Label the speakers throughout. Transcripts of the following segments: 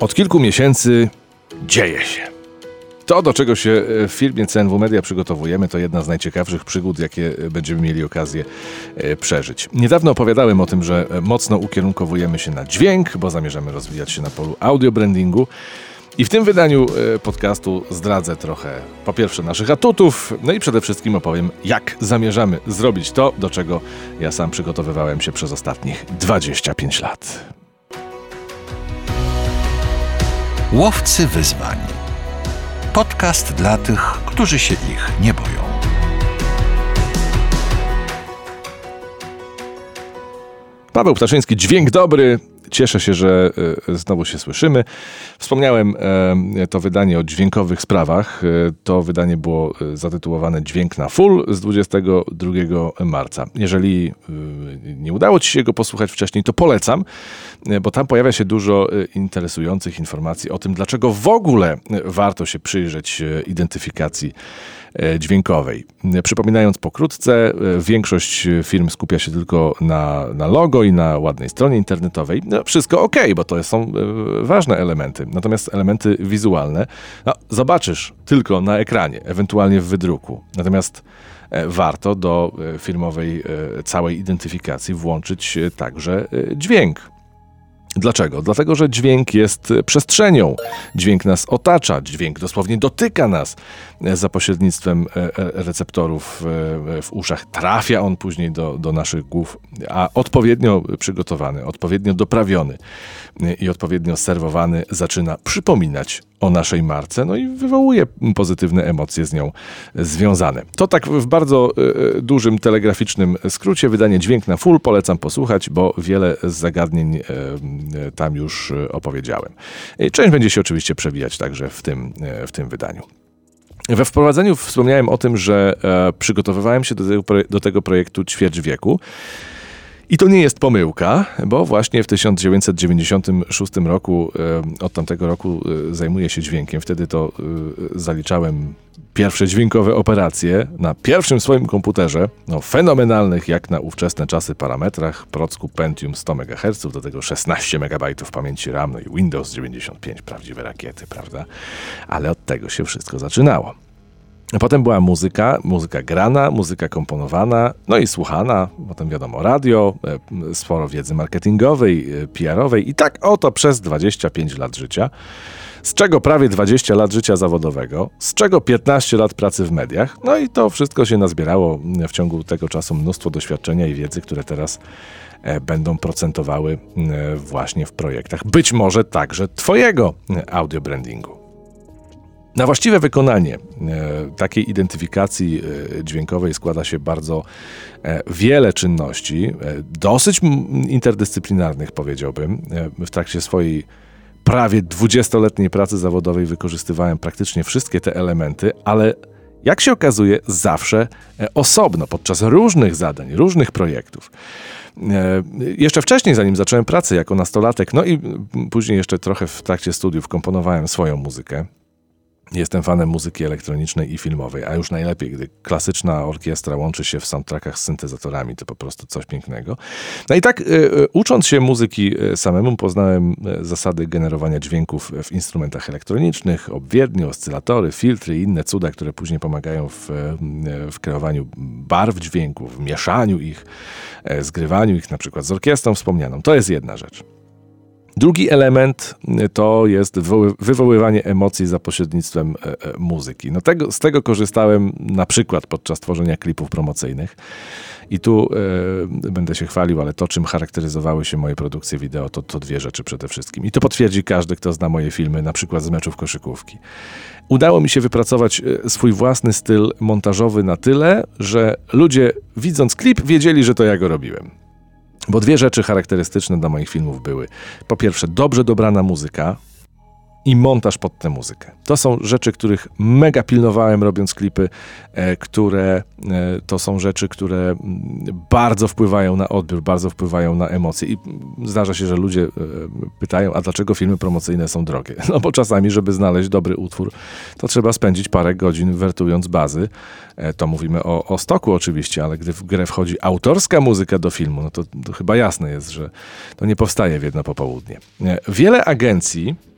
Speaker 1: Od kilku miesięcy dzieje się. To, do czego się w firmie CNW Media przygotowujemy, to jedna z najciekawszych przygód, jakie będziemy mieli okazję e, przeżyć. Niedawno opowiadałem o tym, że mocno ukierunkowujemy się na dźwięk, bo zamierzamy rozwijać się na polu audio brandingu. I w tym wydaniu e, podcastu zdradzę trochę po pierwsze naszych atutów, no i przede wszystkim opowiem, jak zamierzamy zrobić to, do czego ja sam przygotowywałem się przez ostatnich 25 lat.
Speaker 2: Łowcy wyzwań. Podcast dla tych, którzy się ich nie boją.
Speaker 1: Paweł Ptaszyński, dźwięk dobry, Cieszę się, że e, znowu się słyszymy. Wspomniałem e, to wydanie o dźwiękowych sprawach. E, to wydanie było zatytułowane Dźwięk na full z 22 marca. Jeżeli nie udało Ci się go posłuchać wcześniej, to polecam, bo tam pojawia się dużo interesujących informacji o tym, dlaczego w ogóle warto się przyjrzeć identyfikacji dźwiękowej. Przypominając pokrótce, e, większość firm skupia się tylko na, na logo i na ładnej stronie internetowej. No, wszystko ok, bo to są e, ważne elementy. Natomiast elementy wizualne no, zobaczysz tylko na ekranie, ewentualnie w wydruku. Natomiast warto do firmowej całej identyfikacji włączyć także dźwięk. Dlaczego? Dlatego, że dźwięk jest przestrzenią. Dźwięk nas otacza, dźwięk dosłownie dotyka nas za pośrednictwem e, e, receptorów e, w uszach. Trafia on później do, do naszych głów, a odpowiednio przygotowany, odpowiednio doprawiony i odpowiednio serwowany zaczyna przypominać o naszej marce, no i wywołuje pozytywne emocje z nią związane. To tak w bardzo dużym telegraficznym skrócie. Wydanie Dźwięk na Full polecam posłuchać, bo wiele z zagadnień tam już opowiedziałem. Część będzie się oczywiście przewijać także w tym, w tym wydaniu. We wprowadzeniu wspomniałem o tym, że e, przygotowywałem się do tego, do tego projektu ćwierć wieku. I to nie jest pomyłka, bo właśnie w 1996 roku, od tamtego roku e, zajmuję się dźwiękiem. Wtedy to e, zaliczałem pierwsze dźwiękowe operacje na pierwszym swoim komputerze, no fenomenalnych jak na ówczesne czasy parametrach, procku Pentium 100 MHz, do tego 16 MB pamięci RAM, no i Windows 95, prawdziwe rakiety, prawda? Ale od tego się wszystko zaczynało. Potem była muzyka, muzyka grana, muzyka komponowana, no i słuchana. Potem wiadomo, radio, e, sporo wiedzy marketingowej, e, PR-owej i tak oto przez 25 lat życia. Z czego prawie 20 lat życia zawodowego, z czego 15 lat pracy w mediach. No i to wszystko się nazbierało w ciągu tego czasu mnóstwo doświadczenia i wiedzy, które teraz e, będą procentowały właśnie w projektach. Być może także Twojego audio brandingu. Na właściwe wykonanie e, takiej identyfikacji e, dźwiękowej składa się bardzo e, wiele czynności, dosyć interdyscyplinarnych powiedziałbym. W trakcie swojej prawie 20-letniej pracy zawodowej wykorzystywałem praktycznie wszystkie te elementy, ale jak się okazuje, zawsze osobno, podczas różnych zadań, różnych projektów. Jeszcze wcześniej, zanim zacząłem pracę jako nastolatek, no i później jeszcze trochę w trakcie studiów komponowałem swoją muzykę. Jestem fanem muzyki elektronicznej i filmowej, a już najlepiej, gdy klasyczna orkiestra łączy się w soundtrackach z syntezatorami, to po prostu coś pięknego. No i tak, y, y, ucząc się muzyki y, samemu, poznałem zasady generowania dźwięków w instrumentach elektronicznych, obwiednie, oscylatory, filtry i inne cuda, które później pomagają w, w kreowaniu barw dźwięków, w mieszaniu ich, zgrywaniu ich na przykład z orkiestrą wspomnianą. To jest jedna rzecz. Drugi element y, to jest wywoływanie emocji za pośrednictwem e, e, muzyki. No tego, z tego korzystałem na przykład podczas tworzenia klipów promocyjnych. I tu e, będę się chwalił, ale to, czym charakteryzowały się moje produkcje wideo, to, to dwie rzeczy przede wszystkim. I to potwierdzi każdy, kto zna moje filmy, na przykład z meczów koszykówki. Udało mi się wypracować swój własny styl montażowy na tyle, że ludzie widząc klip wiedzieli, że to ja go robiłem. Bo dwie rzeczy charakterystyczne dla moich filmów były. Po pierwsze, dobrze dobrana muzyka, i montaż pod tę muzykę. To są rzeczy, których mega pilnowałem robiąc klipy, e, które e, to są rzeczy, które mm, bardzo wpływają na odbiór, bardzo wpływają na emocje. I zdarza się, że ludzie e, pytają, a dlaczego filmy promocyjne są drogie? No bo czasami, żeby znaleźć dobry utwór, to trzeba spędzić parę godzin wertując bazy. To mówimy o, o stoku oczywiście, ale gdy w grę wchodzi autorska muzyka do filmu, no to, to chyba jasne jest, że to nie powstaje w jedno popołudnie. Wiele agencji mm,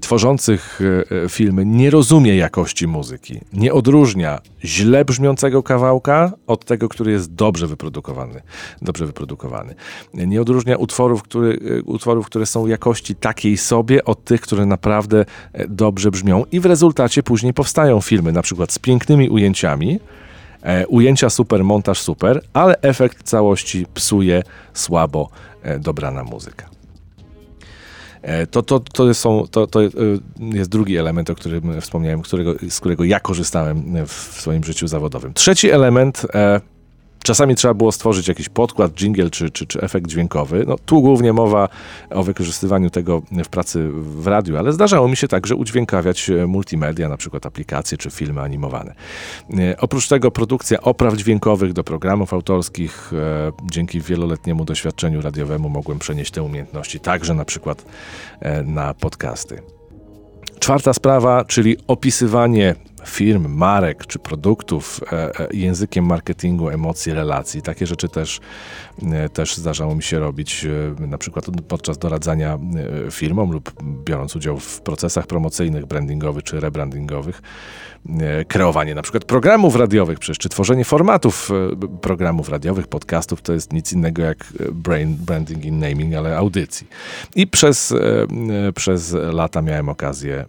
Speaker 1: tworzących e, filmy nie rozumie jakości muzyki. Nie odróżnia źle brzmiącego kawałka od tego, który jest dobrze wyprodukowany. Dobrze wyprodukowany. Nie odróżnia utworów, który, utworów, które są jakości takiej sobie od tych, które naprawdę dobrze brzmią i w rezultacie później powstają filmy, na przykład z pięknymi ujęciami, E, ujęcia super, montaż super, ale efekt całości psuje słabo e, dobrana muzyka. E, to, to, to, są, to, to jest drugi element, o którym wspomniałem, którego, z którego ja korzystałem w swoim życiu zawodowym. Trzeci element Czasami trzeba było stworzyć jakiś podkład, jingle czy, czy, czy efekt dźwiękowy. No, tu głównie mowa o wykorzystywaniu tego w pracy w radiu, ale zdarzało mi się także udźwiękawiać e, multimedia, na przykład aplikacje czy filmy animowane. E, oprócz tego produkcja opraw dźwiękowych do programów autorskich. E, dzięki wieloletniemu doświadczeniu radiowemu mogłem przenieść te umiejętności także na przykład na podcasty. Czwarta sprawa, czyli opisywanie firm, marek czy produktów e, e, językiem marketingu, emocji, relacji. Takie rzeczy też, e, też zdarzało mi się robić, na przykład podczas doradzania firmom lub biorąc udział w procesach promocyjnych, brandingowych czy rebrandingowych. Kreowanie na przykład programów radiowych, przecież, czy tworzenie formatów programów radiowych, podcastów, to jest nic innego jak brain branding in naming, ale audycji. I przez, przez lata miałem okazję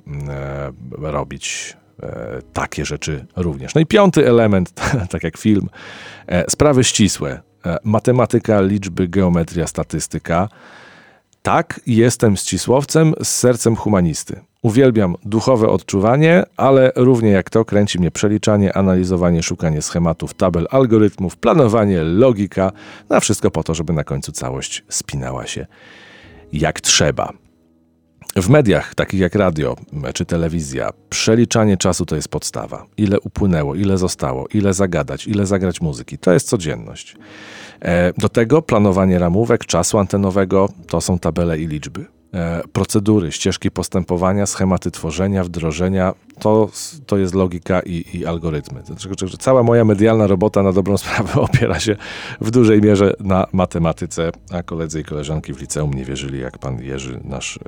Speaker 1: robić takie rzeczy również. No i piąty element, tak jak film, e, sprawy ścisłe. E, matematyka, liczby, geometria, statystyka. Tak, jestem ścisłowcem z sercem humanisty. Uwielbiam duchowe odczuwanie, ale równie jak to kręci mnie przeliczanie, analizowanie, szukanie schematów, tabel, algorytmów, planowanie, logika. Na wszystko po to, żeby na końcu całość spinała się jak trzeba. W mediach, takich jak radio czy telewizja, przeliczanie czasu to jest podstawa. Ile upłynęło, ile zostało, ile zagadać, ile zagrać muzyki to jest codzienność. E, do tego planowanie ramówek, czasu antenowego to są tabele i liczby. E, procedury, ścieżki postępowania, schematy tworzenia, wdrożenia, to, to jest logika i, i algorytmy. Znaczy, że cała moja medialna robota na dobrą sprawę opiera się w dużej mierze na matematyce, a koledzy i koleżanki w liceum nie wierzyli, jak pan Jerzy, nasz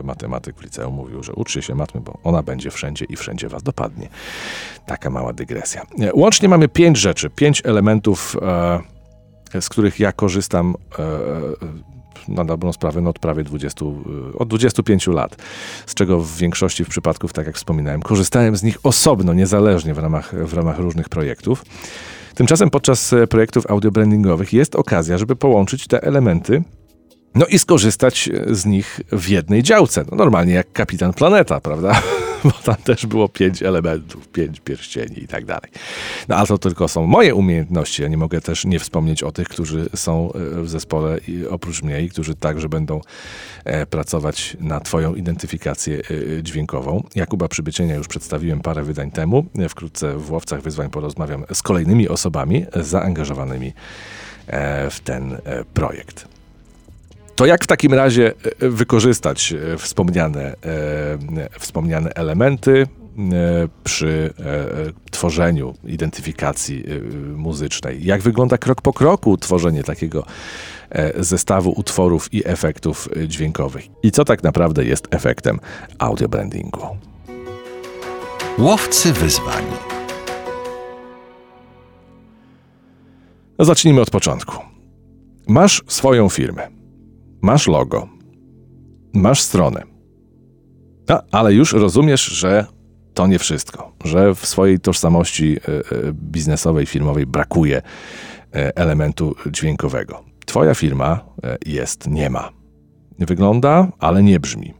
Speaker 1: e, matematyk w liceum mówił, że uczcie się matmy, bo ona będzie wszędzie i wszędzie was dopadnie. Taka mała dygresja. E, łącznie mamy pięć rzeczy, pięć elementów, e, z których ja korzystam e, na dobrą sprawę no od prawie 20, y, od 25 lat, z czego w większości przypadków, tak jak wspominałem, korzystałem z nich osobno, niezależnie w ramach, w ramach różnych projektów. Tymczasem podczas e, projektów audiobrandingowych jest okazja, żeby połączyć te elementy no i skorzystać z nich w jednej działce. No normalnie jak kapitan planeta, prawda? Bo tam też było pięć elementów, pięć pierścieni i tak dalej. No ale to tylko są moje umiejętności. Ja nie mogę też nie wspomnieć o tych, którzy są e, w zespole oprócz mnie i którzy także będą e, pracować na Twoją identyfikację e, dźwiękową. Jakuba Przybycienia już przedstawiłem parę wydań temu. Wkrótce w Łowcach Wyzwań porozmawiam z kolejnymi osobami zaangażowanymi w ten projekt. To jak w takim razie e, wykorzystać e, wspomniane, e, wspomniane elementy przy tworzeniu identyfikacji muzycznej? Jak wygląda krok po kroku tworzenie takiego zestawu utworów i efektów dźwiękowych? I co tak naprawdę jest efektem audio brandingu?
Speaker 2: Łowcy wyzwań.
Speaker 1: No zacznijmy od początku. Masz swoją firmę Masz logo, masz stronę. Ale już rozumiesz, że to nie wszystko, że w swojej tożsamości e, e, biznesowej, firmowej brakuje e, elementu dźwiękowego. Twoja firma jest nie ma. Wygląda, ale nie brzmi.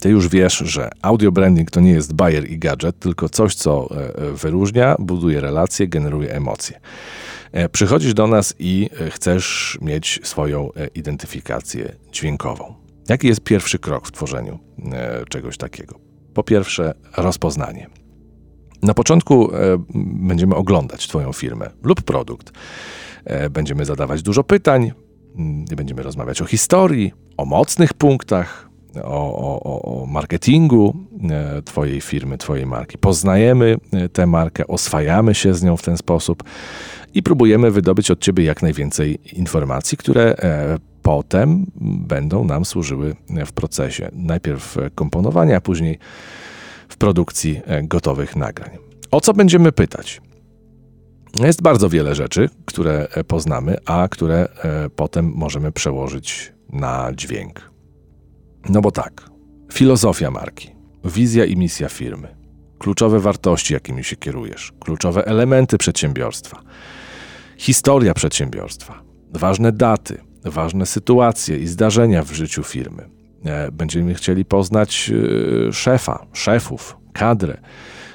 Speaker 1: Ty już wiesz, że audio branding to nie jest bajer i gadżet, tylko coś, co wyróżnia, buduje relacje, generuje emocje. E, przychodzisz do nas i e, chcesz mieć swoją e, identyfikację dźwiękową. Jaki jest pierwszy krok w tworzeniu czegoś takiego? Po pierwsze, rozpoznanie. Na początku będziemy oglądać Twoją firmę lub produkt. Będziemy zadawać dużo pytań, będziemy rozmawiać o historii, o mocnych punktach, o, o, o marketingu Twojej firmy, Twojej marki. Poznajemy tę markę, oswajamy się z nią w ten sposób i próbujemy wydobyć od Ciebie jak najwięcej informacji, które potem będą nam służyły w procesie najpierw komponowania, a później w produkcji gotowych nagrań. O co będziemy pytać? Jest bardzo wiele rzeczy, które poznamy, a które potem możemy przełożyć na dźwięk. No bo tak, filozofia marki, wizja i misja firmy, kluczowe wartości, jakimi się kierujesz, kluczowe elementy przedsiębiorstwa, historia przedsiębiorstwa, ważne daty, ważne sytuacje i zdarzenia w życiu firmy. E, będziemy chcieli poznać e, szefa, szefów, kadrę,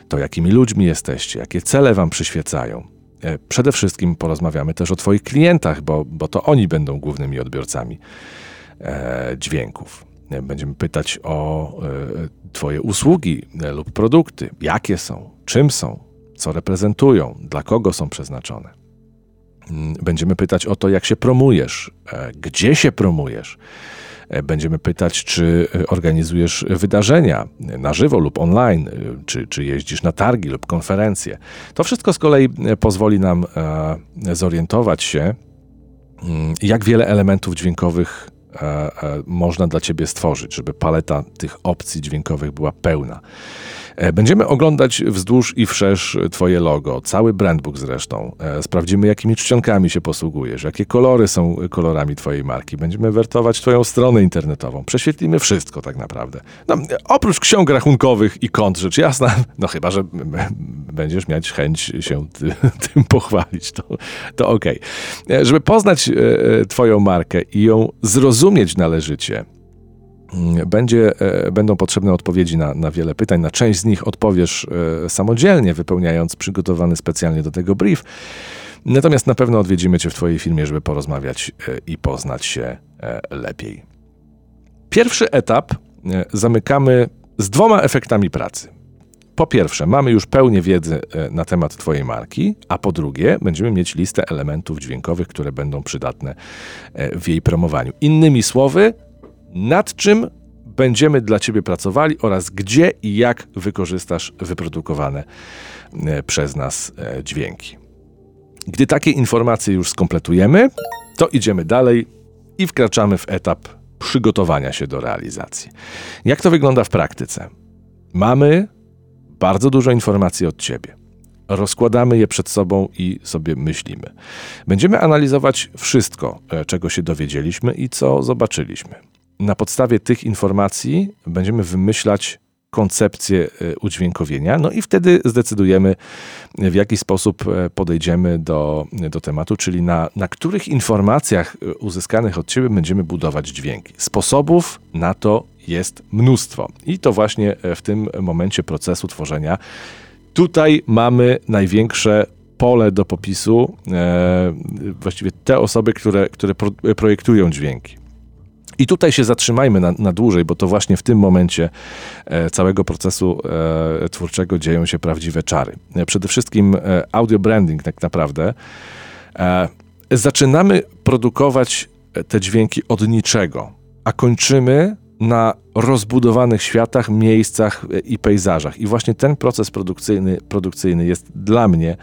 Speaker 1: to jakimi ludźmi jesteście, jakie cele wam przyświecają. E, przede wszystkim porozmawiamy też o Twoich klientach, bo, bo to oni będą głównymi odbiorcami dźwięków. Będziemy pytać o Twoje usługi lub produkty, jakie są, czym są, co reprezentują, dla kogo są przeznaczone. Mm, będziemy pytać o to, jak się promujesz, e, gdzie się promujesz. E, będziemy pytać, czy e, organizujesz wydarzenia na żywo lub online, czy, czy jeździsz na targi lub konferencje. To wszystko z kolei pozwoli nam zorientować się, mm, jak wiele elementów dźwiękowych można dla Ciebie stworzyć, żeby paleta tych opcji dźwiękowych była pełna. E, będziemy oglądać wzdłuż i wszerz Twoje logo, cały brandbook zresztą. E, sprawdzimy, jakimi czcionkami się posługujesz, jakie kolory są kolorami Twojej marki. Będziemy wertować Twoją stronę internetową. Prześwietlimy wszystko tak naprawdę. No, oprócz ksiąg rachunkowych i kont, rzecz jasna, no chyba, że będziesz mieć chęć się tym pochwalić, to, to okej. Okay. E, żeby poznać Twoją markę i ją zrozumieć należycie, będzie, e, będą potrzebne odpowiedzi na, na wiele pytań. Na część z nich odpowiesz e, samodzielnie, wypełniając przygotowany specjalnie do tego brief. Natomiast na pewno odwiedzimy Cię w Twojej firmie, żeby porozmawiać e, i poznać się lepiej. Pierwszy etap zamykamy z dwoma efektami pracy. Po pierwsze, mamy już pełnię wiedzy na temat Twojej marki, a po drugie, będziemy mieć listę elementów dźwiękowych, które będą przydatne w jej promowaniu. Innymi słowy, nad czym będziemy dla Ciebie pracowali oraz gdzie i jak wykorzystasz wyprodukowane e, przez nas e, dźwięki. Gdy takie informacje już skompletujemy, to idziemy dalej i wkraczamy w etap przygotowania się do realizacji. Jak to wygląda w praktyce? Mamy bardzo dużo informacji od Ciebie. Rozkładamy je przed sobą i sobie myślimy. Będziemy analizować wszystko, e, czego się dowiedzieliśmy i co zobaczyliśmy na podstawie tych informacji będziemy wymyślać koncepcję e, udźwiękowienia, no i wtedy zdecydujemy, w jaki sposób e, podejdziemy do, do tematu, czyli na, na których informacjach e, uzyskanych od Ciebie będziemy budować dźwięki. Sposobów na to jest mnóstwo i to właśnie w tym momencie procesu tworzenia. Tutaj mamy największe pole do popisu, e, właściwie te osoby, które, które pro, projektują dźwięki. I tutaj się zatrzymajmy na, na dłużej, bo to właśnie w tym momencie e, całego procesu e, twórczego dzieją się prawdziwe czary. E, przede wszystkim audio branding tak naprawdę. Zaczynamy produkować te dźwięki od niczego, a kończymy na rozbudowanych światach, miejscach i pejzażach. I właśnie ten proces produkcyjny, produkcyjny jest dla mnie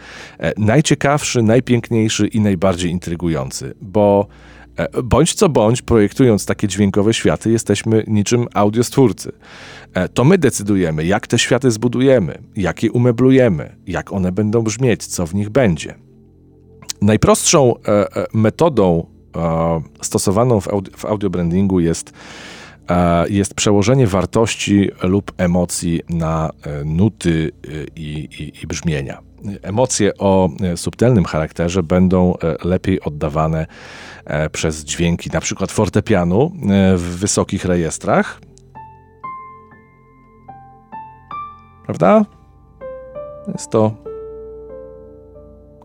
Speaker 1: najciekawszy, najpiękniejszy i najbardziej intrygujący, bo bądź co bądź, projektując takie dźwiękowe światy, jesteśmy niczym audiostwórcy. E, to my decydujemy, jak te światy zbudujemy, jak je umeblujemy, jak one będą brzmieć, co w nich będzie. Najprostszą e, metodą stosowaną w audio brandingu jest, jest przełożenie wartości lub emocji na nuty i, i, i brzmienia emocje o e, subtelnym charakterze będą e, lepiej oddawane e, przez dźwięki, na przykład fortepianu w wysokich rejestrach. Prawda? Jest to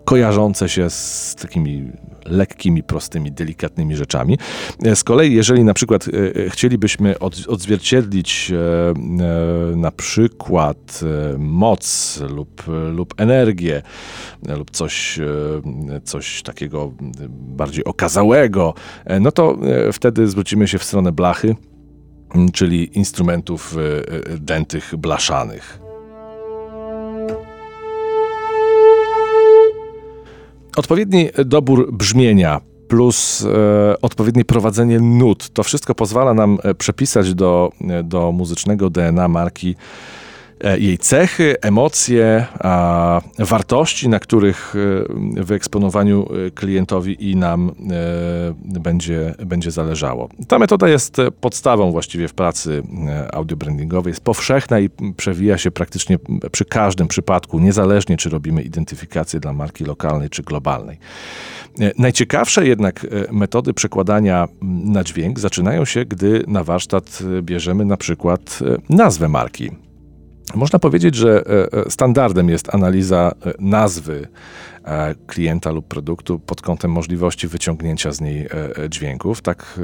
Speaker 1: kojarzące się z takimi lekkimi, prostymi, delikatnymi rzeczami. E, z kolei, jeżeli na przykład e, e, chcielibyśmy odzwierciedlić na przykład moc lub, lub energię, lub coś, coś takiego bardziej okazałego, no to wtedy zwrócimy się w stronę blachy czyli instrumentów dętych blaszanych. Odpowiedni dobór brzmienia plus e, odpowiednie prowadzenie nut. To wszystko pozwala nam e, przepisać do, e, do muzycznego DNA marki jej cechy, emocje, wartości, na których e, wyeksponowaniu e, klientowi i nam będzie, będzie zależało. Ta metoda jest podstawą właściwie w pracy audiobrandingowej, jest powszechna i przewija się praktycznie przy każdym przypadku, niezależnie czy robimy identyfikację dla marki lokalnej czy globalnej. Najciekawsze jednak metody przekładania na dźwięk zaczynają się, gdy na warsztat bierzemy na przykład nazwę marki. Można powiedzieć, że e, e, standardem jest analiza e, nazwy klienta lub produktu pod kątem możliwości wyciągnięcia z niej e, e, dźwięków. Tak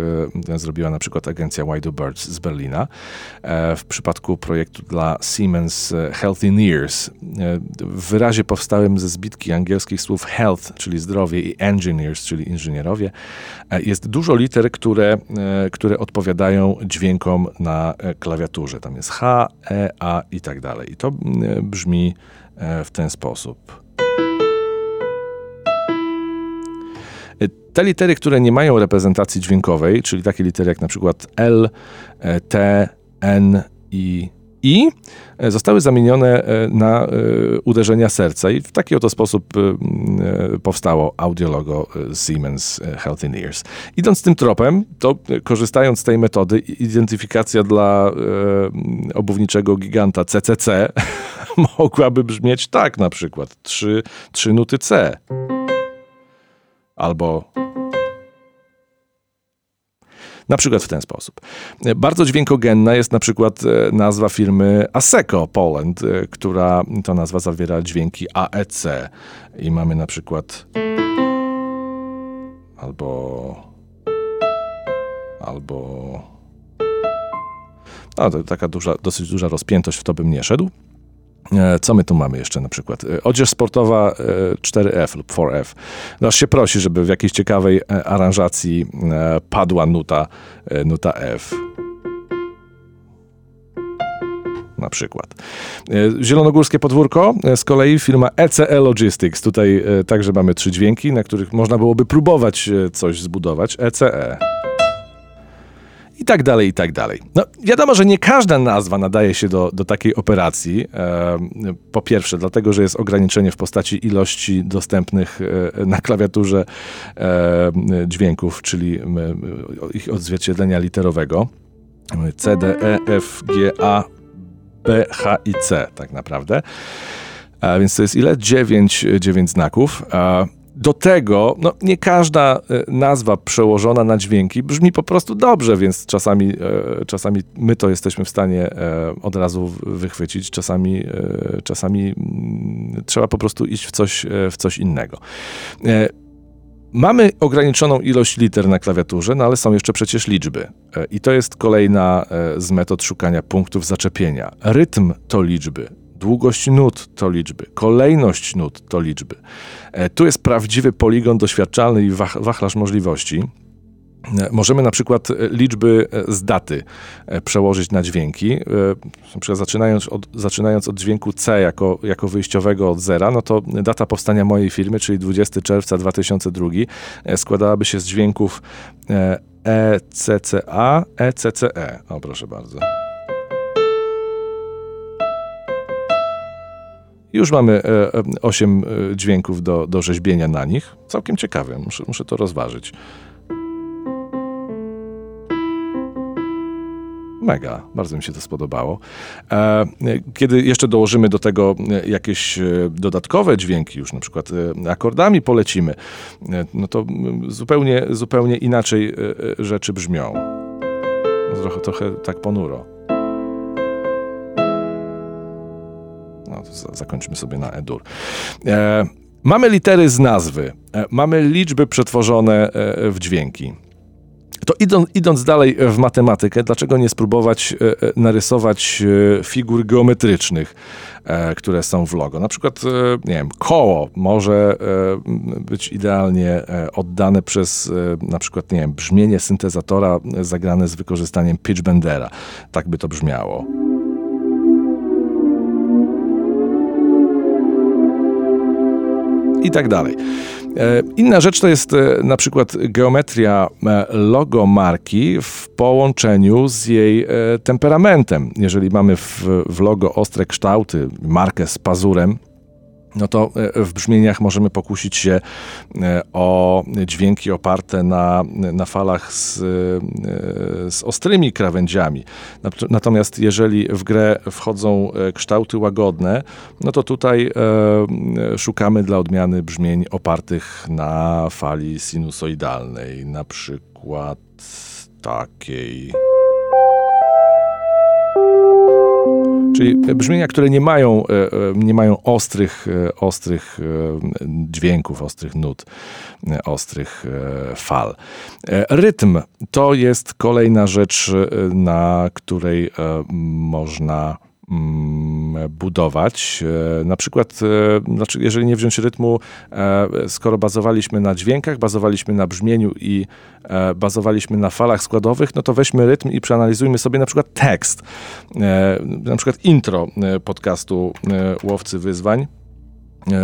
Speaker 1: zrobiła na przykład agencja Why Birds z Berlina. W przypadku projektu dla Siemens Healthineers w wyrazie powstałym ze zbitki angielskich słów health, czyli zdrowie i engineers, czyli inżynierowie, jest dużo liter, które, które odpowiadają dźwiękom na klawiaturze. Tam jest H, E, A i tak dalej. I to brzmi w ten sposób. Te litery, które nie mają reprezentacji dźwiękowej, czyli takie litery jak na przykład L, e, T, N i i e, zostały zamienione e, na uderzenia serca i w taki oto sposób powstało audiologo Siemens Healthineers. Idąc tym tropem, to korzystając z tej metody, identyfikacja dla obuwniczego giganta CCC mogłaby brzmieć tak na przykład, trzy, trzy nuty C albo na przykład w ten sposób. Bardzo dźwiękogenna jest na przykład e, nazwa firmy Aseco Poland, e, która to nazwa zawiera dźwięki AEC. I mamy na przykład albo albo no, to taka duża, dosyć duża rozpiętość, w to bym nie szedł. E, co my tu mamy jeszcze na przykład? E, odzież sportowa 4F e, lub 4F. No aż się prosi, żeby w jakiejś ciekawej aranżacji padła nuta, nuta F. Na przykład. Zielonogórskie podwórko, z kolei firma ECE Logistics. Tutaj także mamy trzy dźwięki, na których można byłoby próbować coś zbudować. ECE i tak dalej, i tak dalej. No, wiadomo, że nie każda nazwa nadaje się do, do takiej operacji. E, po pierwsze, dlatego, że jest ograniczenie w postaci ilości dostępnych e, na klawiaturze e, dźwięków, czyli ich odzwierciedlenia literowego. C, D, E, F, G, A, B, H i C tak naprawdę. Więc to jest ile? 9, 9 znaków. Do tego, no, nie każda e, nazwa przełożona na dźwięki brzmi po prostu dobrze, więc czasami, e, czasami my to jesteśmy w stanie e, od razu wychwycić, czasami, czasami mm, trzeba po prostu iść w coś, w coś innego. Mamy ograniczoną ilość liter na klawiaturze, no ale są jeszcze przecież liczby. I to jest kolejna z metod szukania punktów zaczepienia. Rytm to liczby. Długość nut to liczby, kolejność nut to liczby. E, tu jest prawdziwy poligon doświadczalny i wachlarz możliwości. E, możemy na przykład e, liczby z daty przełożyć na dźwięki. Na przykład zaczynając od, zaczynając od dźwięku C jako, jako wyjściowego od zera, no to data powstania mojej firmy, czyli 20 czerwca 2002, składałaby się z dźwięków ECCA, ECCE. O, proszę bardzo. Już mamy 8 e, e, dźwięków do, do rzeźbienia na nich. Całkiem ciekawe, muszę, muszę to rozważyć. Mega, bardzo mi się to spodobało. E, kiedy jeszcze dołożymy do tego jakieś dodatkowe dźwięki, już na przykład akordami polecimy, no to zupełnie, zupełnie inaczej rzeczy brzmią. Trochę, trochę tak ponuro. No, zakończmy sobie na edur. E, mamy litery z nazwy, e, mamy liczby przetworzone e, w dźwięki. To idąc, idąc dalej w matematykę, dlaczego nie spróbować narysować figur geometrycznych, które są w logo? Na przykład, nie wiem, koło może być idealnie oddane przez na przykład, nie wiem, brzmienie syntezatora zagrane z wykorzystaniem pitchbendera. Tak by to brzmiało. I tak dalej. E, inna rzecz to jest e, na przykład geometria e, logo marki w połączeniu z jej temperamentem. Jeżeli mamy w, w logo ostre kształty, markę z pazurem, no to e, w brzmieniach możemy pokusić się e, o dźwięki oparte na, na falach z, e, z ostrymi krawędziami. Natomiast jeżeli w grę wchodzą kształty łagodne, no to tutaj szukamy dla odmiany brzmień opartych na fali sinusoidalnej, na przykład takiej. Czyli brzmienia, które nie mają, e, e, nie mają ostrych, e, ostrych dźwięków, ostrych nut, ostrych fal. Rytm to jest kolejna rzecz, na której można budować. E, na przykład, e, znaczy jeżeli nie wziąć rytmu, e, skoro bazowaliśmy na dźwiękach, bazowaliśmy na brzmieniu i bazowaliśmy na falach składowych, no to weźmy rytm i przeanalizujmy sobie na przykład tekst. Na przykład intro podcastu Łowcy Wyzwań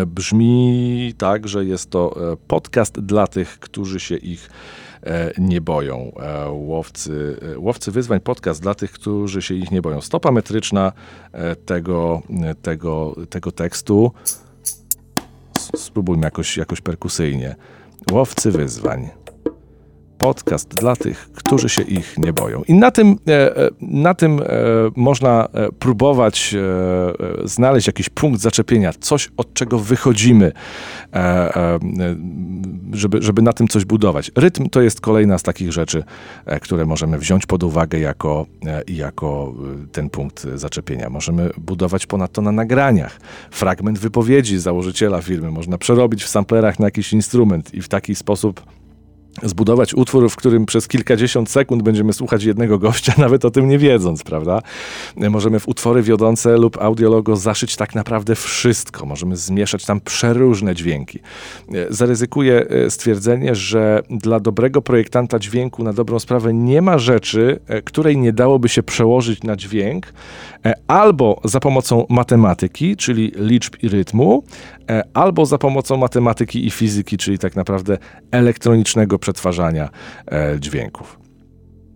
Speaker 1: brzmi tak, że jest to podcast dla tych, którzy się ich nie boją. E, łowcy, e, łowcy wyzwań, podcast dla tych, którzy się ich nie boją. Stopa metryczna tego, tego, tego tekstu. Spróbujmy jakoś, jakoś perkusyjnie. Łowcy wyzwań podcast dla tych, którzy się ich nie boją. I na tym, e, e, na tym e, można próbować znaleźć jakiś punkt zaczepienia, coś od czego wychodzimy, żeby, żeby na tym coś budować. Rytm to jest kolejna z takich rzeczy, które możemy wziąć pod uwagę jako, jako ten punkt zaczepienia. Możemy budować ponadto na nagraniach. Fragment wypowiedzi założyciela firmy można przerobić w samplerach na jakiś instrument i w taki sposób zbudować utwór, w którym przez kilkadziesiąt sekund będziemy słuchać jednego gościa, nawet o tym nie wiedząc, prawda? Możemy w utwory wiodące lub audiologo zaszyć tak naprawdę wszystko. Możemy zmieszać tam przeróżne dźwięki. Zaryzykuję e, stwierdzenie, że dla dobrego projektanta dźwięku na dobrą sprawę nie ma rzeczy, e, której nie dałoby się przełożyć na dźwięk, e, albo za pomocą matematyki, czyli liczb i rytmu, albo za pomocą matematyki i fizyki, czyli tak naprawdę elektronicznego przetwarzania e, dźwięków.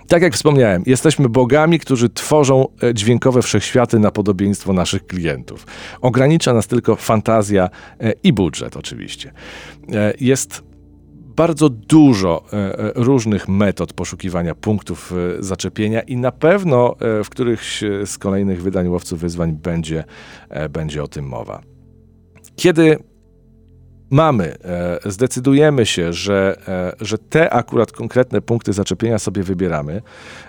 Speaker 1: Tak jak wspomniałem, jesteśmy bogami, którzy tworzą e, dźwiękowe wszechświaty na podobieństwo naszych klientów. Ogranicza nas tylko fantazja e, i budżet, oczywiście. Jest bardzo dużo różnych metod poszukiwania punktów zaczepienia i na pewno w którychś z kolejnych wydań Łowców Wyzwań będzie, będzie o tym mowa. Kiedy mamy, e, zdecydujemy się, że, e, że te akurat konkretne punkty zaczepienia sobie wybieramy,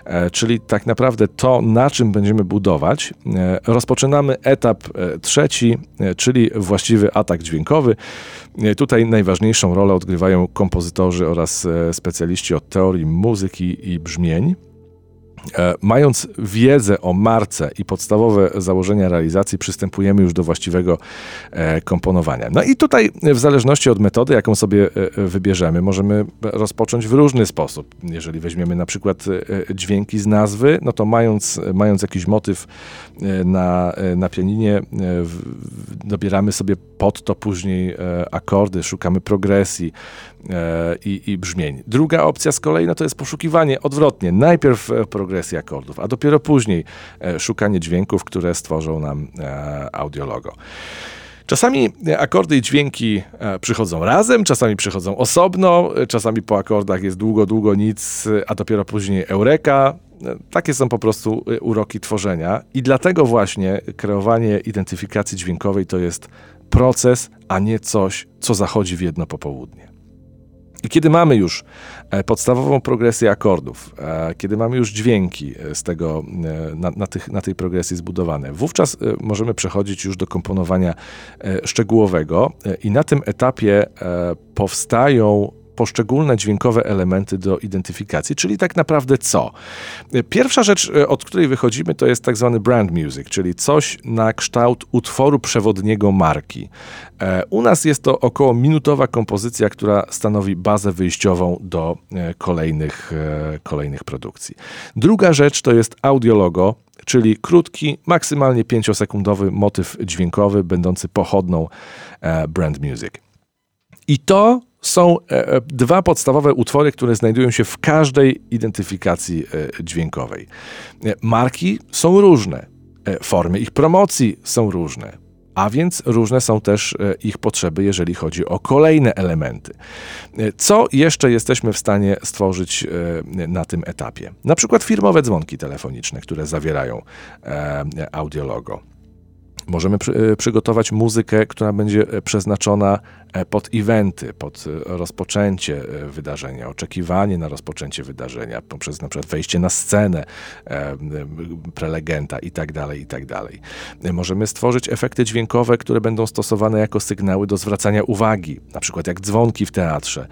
Speaker 1: e, czyli tak naprawdę to, na czym będziemy budować, rozpoczynamy etap trzeci, czyli właściwy atak dźwiękowy. Tutaj najważniejszą rolę odgrywają kompozytorzy oraz specjaliści od teorii muzyki i brzmień. E, mając wiedzę o marce i podstawowe założenia realizacji, przystępujemy już do właściwego e, komponowania. No i tutaj, w zależności od metody, jaką sobie e, wybierzemy, możemy rozpocząć w różny sposób. Jeżeli weźmiemy na przykład dźwięki z nazwy, no to mając, mając jakiś motyw na, na pianinie, dobieramy sobie pod to później akordy, szukamy progresji i, i brzmień. Druga opcja z kolei no to jest poszukiwanie odwrotnie. Najpierw progresji, progresji akordów, a dopiero później e, szukanie dźwięków, które stworzą nam e, audiologo. Czasami akordy i dźwięki e, przychodzą razem, czasami przychodzą osobno, czasami po akordach jest długo, długo nic, a dopiero później eureka. Takie są po prostu uroki tworzenia i dlatego właśnie kreowanie identyfikacji dźwiękowej to jest proces, a nie coś, co zachodzi w jedno popołudnie. I kiedy mamy już e, podstawową progresję akordów, e, kiedy mamy już dźwięki e, z tego, na, na, tych, na tej progresji zbudowane, wówczas możemy przechodzić już do komponowania szczegółowego i na tym etapie powstają poszczególne dźwiękowe elementy do identyfikacji, czyli tak naprawdę co? Pierwsza rzecz, od której wychodzimy, to jest tak zwany brand music, czyli coś na kształt utworu przewodniego marki. U nas jest to około minutowa kompozycja, która stanowi bazę wyjściową do kolejnych, kolejnych produkcji. Druga rzecz to jest audiologo, czyli krótki, maksymalnie 5-sekundowy motyw dźwiękowy, będący pochodną e, brand music. I to są e, e, dwa podstawowe utwory, które znajdują się w każdej identyfikacji dźwiękowej. Marki są różne, formy ich promocji są różne a więc różne są też e, ich potrzeby, jeżeli chodzi o kolejne elementy. E, co jeszcze jesteśmy w stanie stworzyć e, na tym etapie? Na przykład firmowe dzwonki telefoniczne, które zawierają audiologo. Możemy przy, e, przygotować muzykę, która będzie e, przeznaczona e, pod eventy, pod rozpoczęcie wydarzenia, oczekiwanie na rozpoczęcie wydarzenia, poprzez na przykład wejście na scenę prelegenta itd., tak itd. Tak Możemy stworzyć efekty dźwiękowe, które będą stosowane jako sygnały do zwracania uwagi, na przykład jak dzwonki w teatrze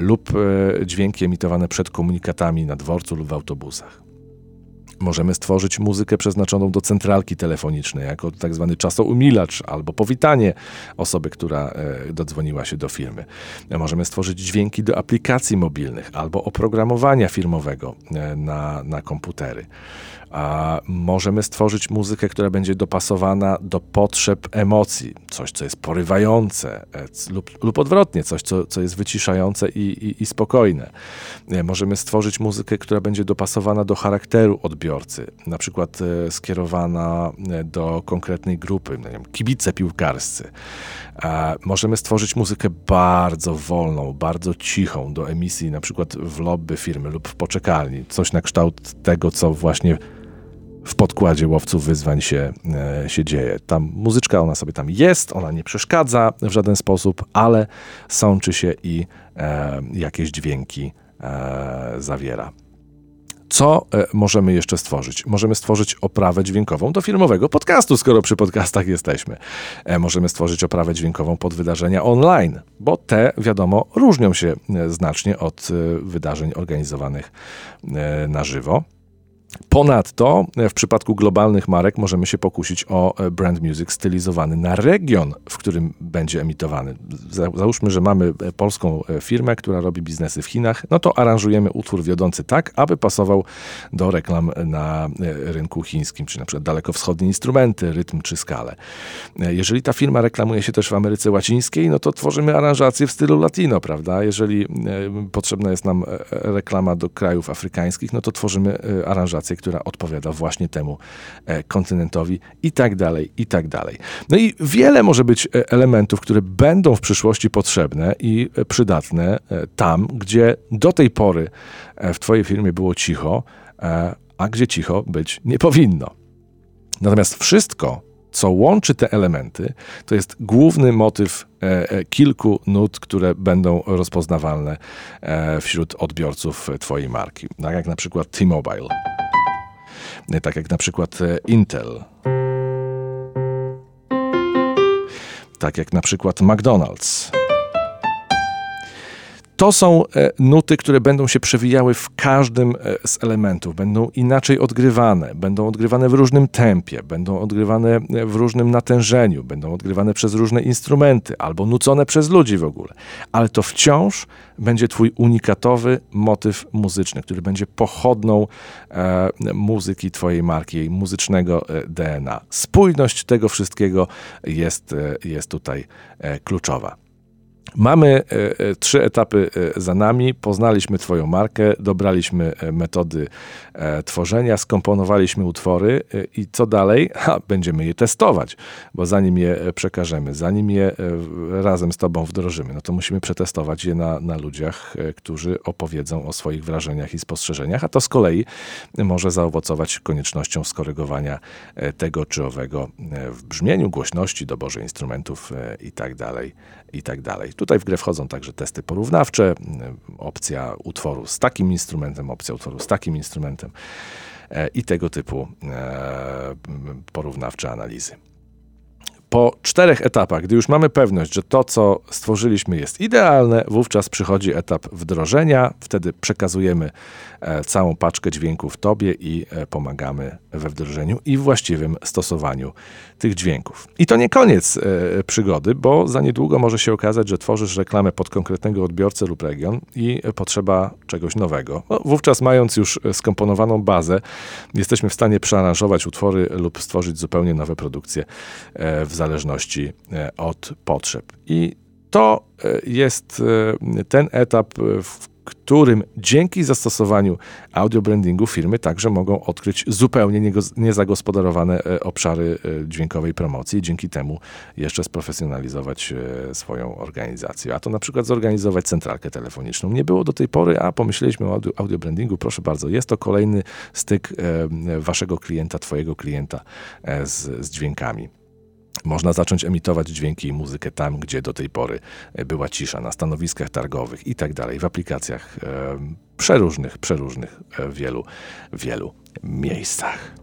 Speaker 1: lub dźwięki emitowane przed komunikatami na dworcu lub w autobusach. Możemy stworzyć muzykę przeznaczoną do centralki telefonicznej, jako tak zwany czasoumilacz albo powitanie osoby, która e, dodzwoniła się do firmy. Możemy stworzyć dźwięki do aplikacji mobilnych albo oprogramowania firmowego e, na, na komputery a możemy stworzyć muzykę, która będzie dopasowana do potrzeb emocji, coś, co jest porywające, e, lub, lub odwrotnie, coś, co, co jest wyciszające i, i, i spokojne. E, możemy stworzyć muzykę, która będzie dopasowana do charakteru odbiorcy, na przykład e, skierowana do konkretnej grupy, nie wiem, kibice piłkarscy. Możemy stworzyć muzykę bardzo wolną, bardzo cichą do emisji, na przykład w lobby firmy lub w poczekalni, coś na kształt tego, co właśnie w podkładzie łowców wyzwań się, e, się dzieje. Tam muzyczka, ona sobie tam jest, ona nie przeszkadza w żaden sposób, ale sączy się i e, jakieś dźwięki e, zawiera. Co e, możemy jeszcze stworzyć? Możemy stworzyć oprawę dźwiękową do filmowego podcastu, skoro przy podcastach jesteśmy. E, możemy stworzyć oprawę dźwiękową pod wydarzenia online, bo te, wiadomo, różnią się znacznie od wydarzeń organizowanych na żywo. Ponadto e, w przypadku globalnych marek możemy się pokusić o e, brand music stylizowany na region, w którym będzie emitowany. Załóżmy, że mamy e, polską firmę, która robi biznesy w Chinach, no to aranżujemy utwór wiodący tak, aby pasował do reklam na rynku chińskim, czy na przykład dalekowschodnie instrumenty, rytm czy skalę. Jeżeli ta firma reklamuje się też w Ameryce Łacińskiej, no to tworzymy aranżację w stylu latino, prawda? Jeżeli potrzebna jest nam reklama do krajów afrykańskich, no to tworzymy aranżację która odpowiada właśnie temu e, kontynentowi i tak dalej, i tak dalej. No i wiele może być e, elementów, które będą w przyszłości potrzebne i e, przydatne tam, gdzie do tej pory w Twojej firmie było cicho, a gdzie cicho być nie powinno. Natomiast wszystko, co łączy te elementy, to jest główny motyw kilku nut, które będą rozpoznawalne wśród odbiorców Twojej marki. Tak jak na przykład T-Mobile tak jak na przykład e, Intel, tak jak na przykład McDonald's. To są e, nuty, które będą się przewijały w każdym e, z elementów, będą inaczej odgrywane, będą odgrywane w różnym tempie, będą odgrywane e, w różnym natężeniu, będą odgrywane przez różne instrumenty albo nucone przez ludzi w ogóle. Ale to wciąż będzie Twój unikatowy motyw muzyczny, który będzie pochodną e, muzyki Twojej marki, jej muzycznego DNA. Spójność tego wszystkiego jest, jest tutaj kluczowa. Mamy e, e, trzy etapy e, za nami. Poznaliśmy Twoją markę, dobraliśmy metody tworzenia, skomponowaliśmy utwory i co dalej? Ha, będziemy je testować, bo zanim je przekażemy, zanim je razem z Tobą wdrożymy, no to musimy przetestować je na, na ludziach, którzy opowiedzą o swoich wrażeniach i spostrzeżeniach, a to z kolei może zaowocować koniecznością skorygowania tego czy owego w brzmieniu, głośności, doborze instrumentów itd. Tak itd. Tutaj w grę wchodzą także testy porównawcze, opcja utworu z takim instrumentem, opcja utworu z takim instrumentem e, i tego typu e, porównawcze analizy. Po czterech etapach, gdy już mamy pewność, że to, co stworzyliśmy, jest idealne, wówczas przychodzi etap wdrożenia. Wtedy przekazujemy e, całą paczkę dźwięków Tobie i e, pomagamy we wdrożeniu i właściwym stosowaniu tych dźwięków. I to nie koniec e, przygody, bo za niedługo może się okazać, że tworzysz reklamę pod konkretnego odbiorcę lub region i potrzeba czegoś nowego. No, wówczas, mając już skomponowaną bazę, jesteśmy w stanie przearanżować utwory lub stworzyć zupełnie nowe produkcje w zależności od potrzeb. I to jest ten etap, w którym dzięki zastosowaniu audio brandingu firmy także mogą odkryć zupełnie niezagospodarowane e, obszary e, dźwiękowej promocji i dzięki temu jeszcze sprofesjonalizować e, swoją organizację. A to na przykład zorganizować centralkę telefoniczną. Nie było do tej pory, a pomyśleliśmy o audio, audio brandingu, proszę bardzo, jest to kolejny styk waszego klienta, twojego klienta z, z dźwiękami. Można zacząć emitować dźwięki i muzykę tam, gdzie do tej pory e, była cisza, na stanowiskach targowych i tak dalej, w aplikacjach e, przeróżnych, przeróżnych, e, wielu, wielu miejscach.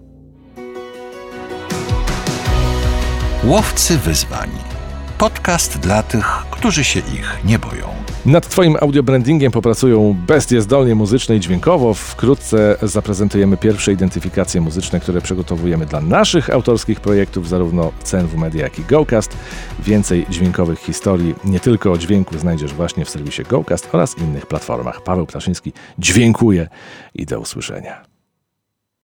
Speaker 2: Łowcy wyzwań. Podcast dla tych, którzy się ich nie boją.
Speaker 1: Nad Twoim audiobrandingiem popracują bestie zdolnie muzyczne i dźwiękowo. Wkrótce zaprezentujemy pierwsze identyfikacje muzyczne, które przygotowujemy dla naszych autorskich projektów, zarówno CNW Media, jak i GoCast. Więcej dźwiękowych historii, nie tylko o dźwięku, znajdziesz właśnie w serwisie GoCast oraz innych platformach. Paweł Ptaszyński, dziękuję i do usłyszenia.